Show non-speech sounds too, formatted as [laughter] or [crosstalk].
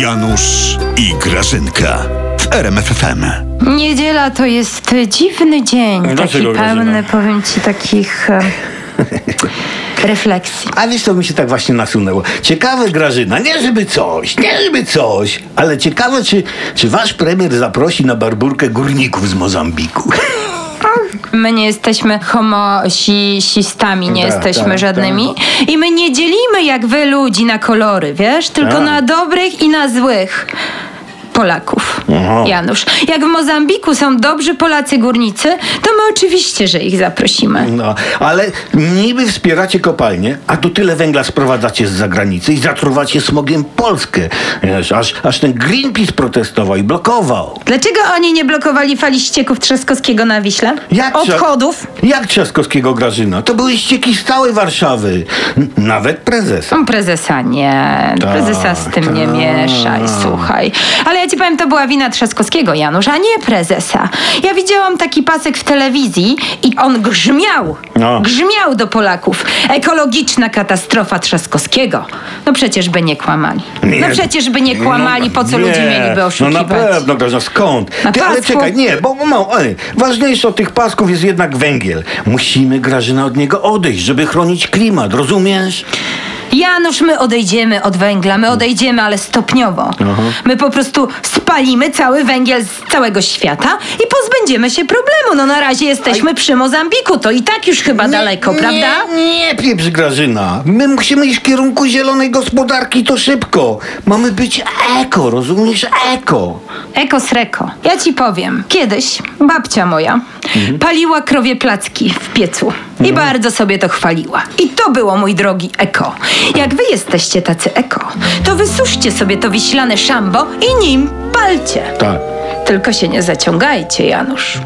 Janusz i Grażynka w RMFFM. Niedziela to jest dziwny dzień, taki Dlaczego, pełny, Grażyna? powiem ci, takich e, [laughs] refleksji. A wiesz, to mi się tak właśnie nasunęło. Ciekawe, Grażyna, nie żeby coś, nie żeby coś, ale ciekawe, czy, czy wasz premier zaprosi na barburkę górników z Mozambiku. [laughs] My nie jesteśmy homosistami, nie Tak, jesteśmy tak, żadnymi. I my nie dzielimy jak wy ludzi na kolory, wiesz? Tylko Tak. na dobrych i na złych. Polaków. Aha. Janusz, jak w Mozambiku są dobrzy Polacy górnicy, to my oczywiście, że ich zaprosimy. No, ale niby wspieracie kopalnie, a tu tyle węgla sprowadzacie z zagranicy i zatruwacie smogiem Polskę. Wiesz, aż, aż ten Greenpeace protestował i blokował. Dlaczego oni nie blokowali fali ścieków Trzaskowskiego na Wiśle? Jak Odchodów? Jak Trzaskowskiego Grażyna? To były ścieki z całej Warszawy. Nawet prezesa. Prezesa nie. Tak, prezesa z tym nie tak. mieszaj, słuchaj. Ale ja ci powiem, to była wina Trzaskowskiego, Janusz, a nie prezesa. Ja widziałam taki pasek w telewizji i on grzmiał. No. Grzmiał do Polaków. Ekologiczna katastrofa Trzaskowskiego. No przecież by nie kłamali. No przecież by nie kłamali, po co nie. ludzie mieliby oszukiwać. No na pewno, Grażyna, skąd? Na Ty, ale pasku? czekaj, nie, bo no, ale, ważniejsze od tych pasków jest jednak węgiel. Musimy, Grażyna, od niego odejść, żeby chronić klimat, rozumiesz? Janusz, my odejdziemy od węgla, my odejdziemy, ale stopniowo. My po prostu spalimy cały węgiel z całego świata i pozbędziemy się problemu. No na razie jesteśmy przy Mozambiku, to i tak już chyba daleko, prawda? Nie, nie pieprz, Grażyna. My musimy iść w kierunku zielonej gospodarki, to szybko. Mamy być eko, rozumiesz? Eko. Eko sreko. Ja ci powiem, kiedyś babcia moja paliła krowie placki w piecu i bardzo sobie to chwaliła. I to było, mój drogi, eko. Jak wy jesteście tacy eko, to wysuszcie sobie to wiślane szambo i nim palcie. Tak. Tylko się nie zaciągajcie, Janusz.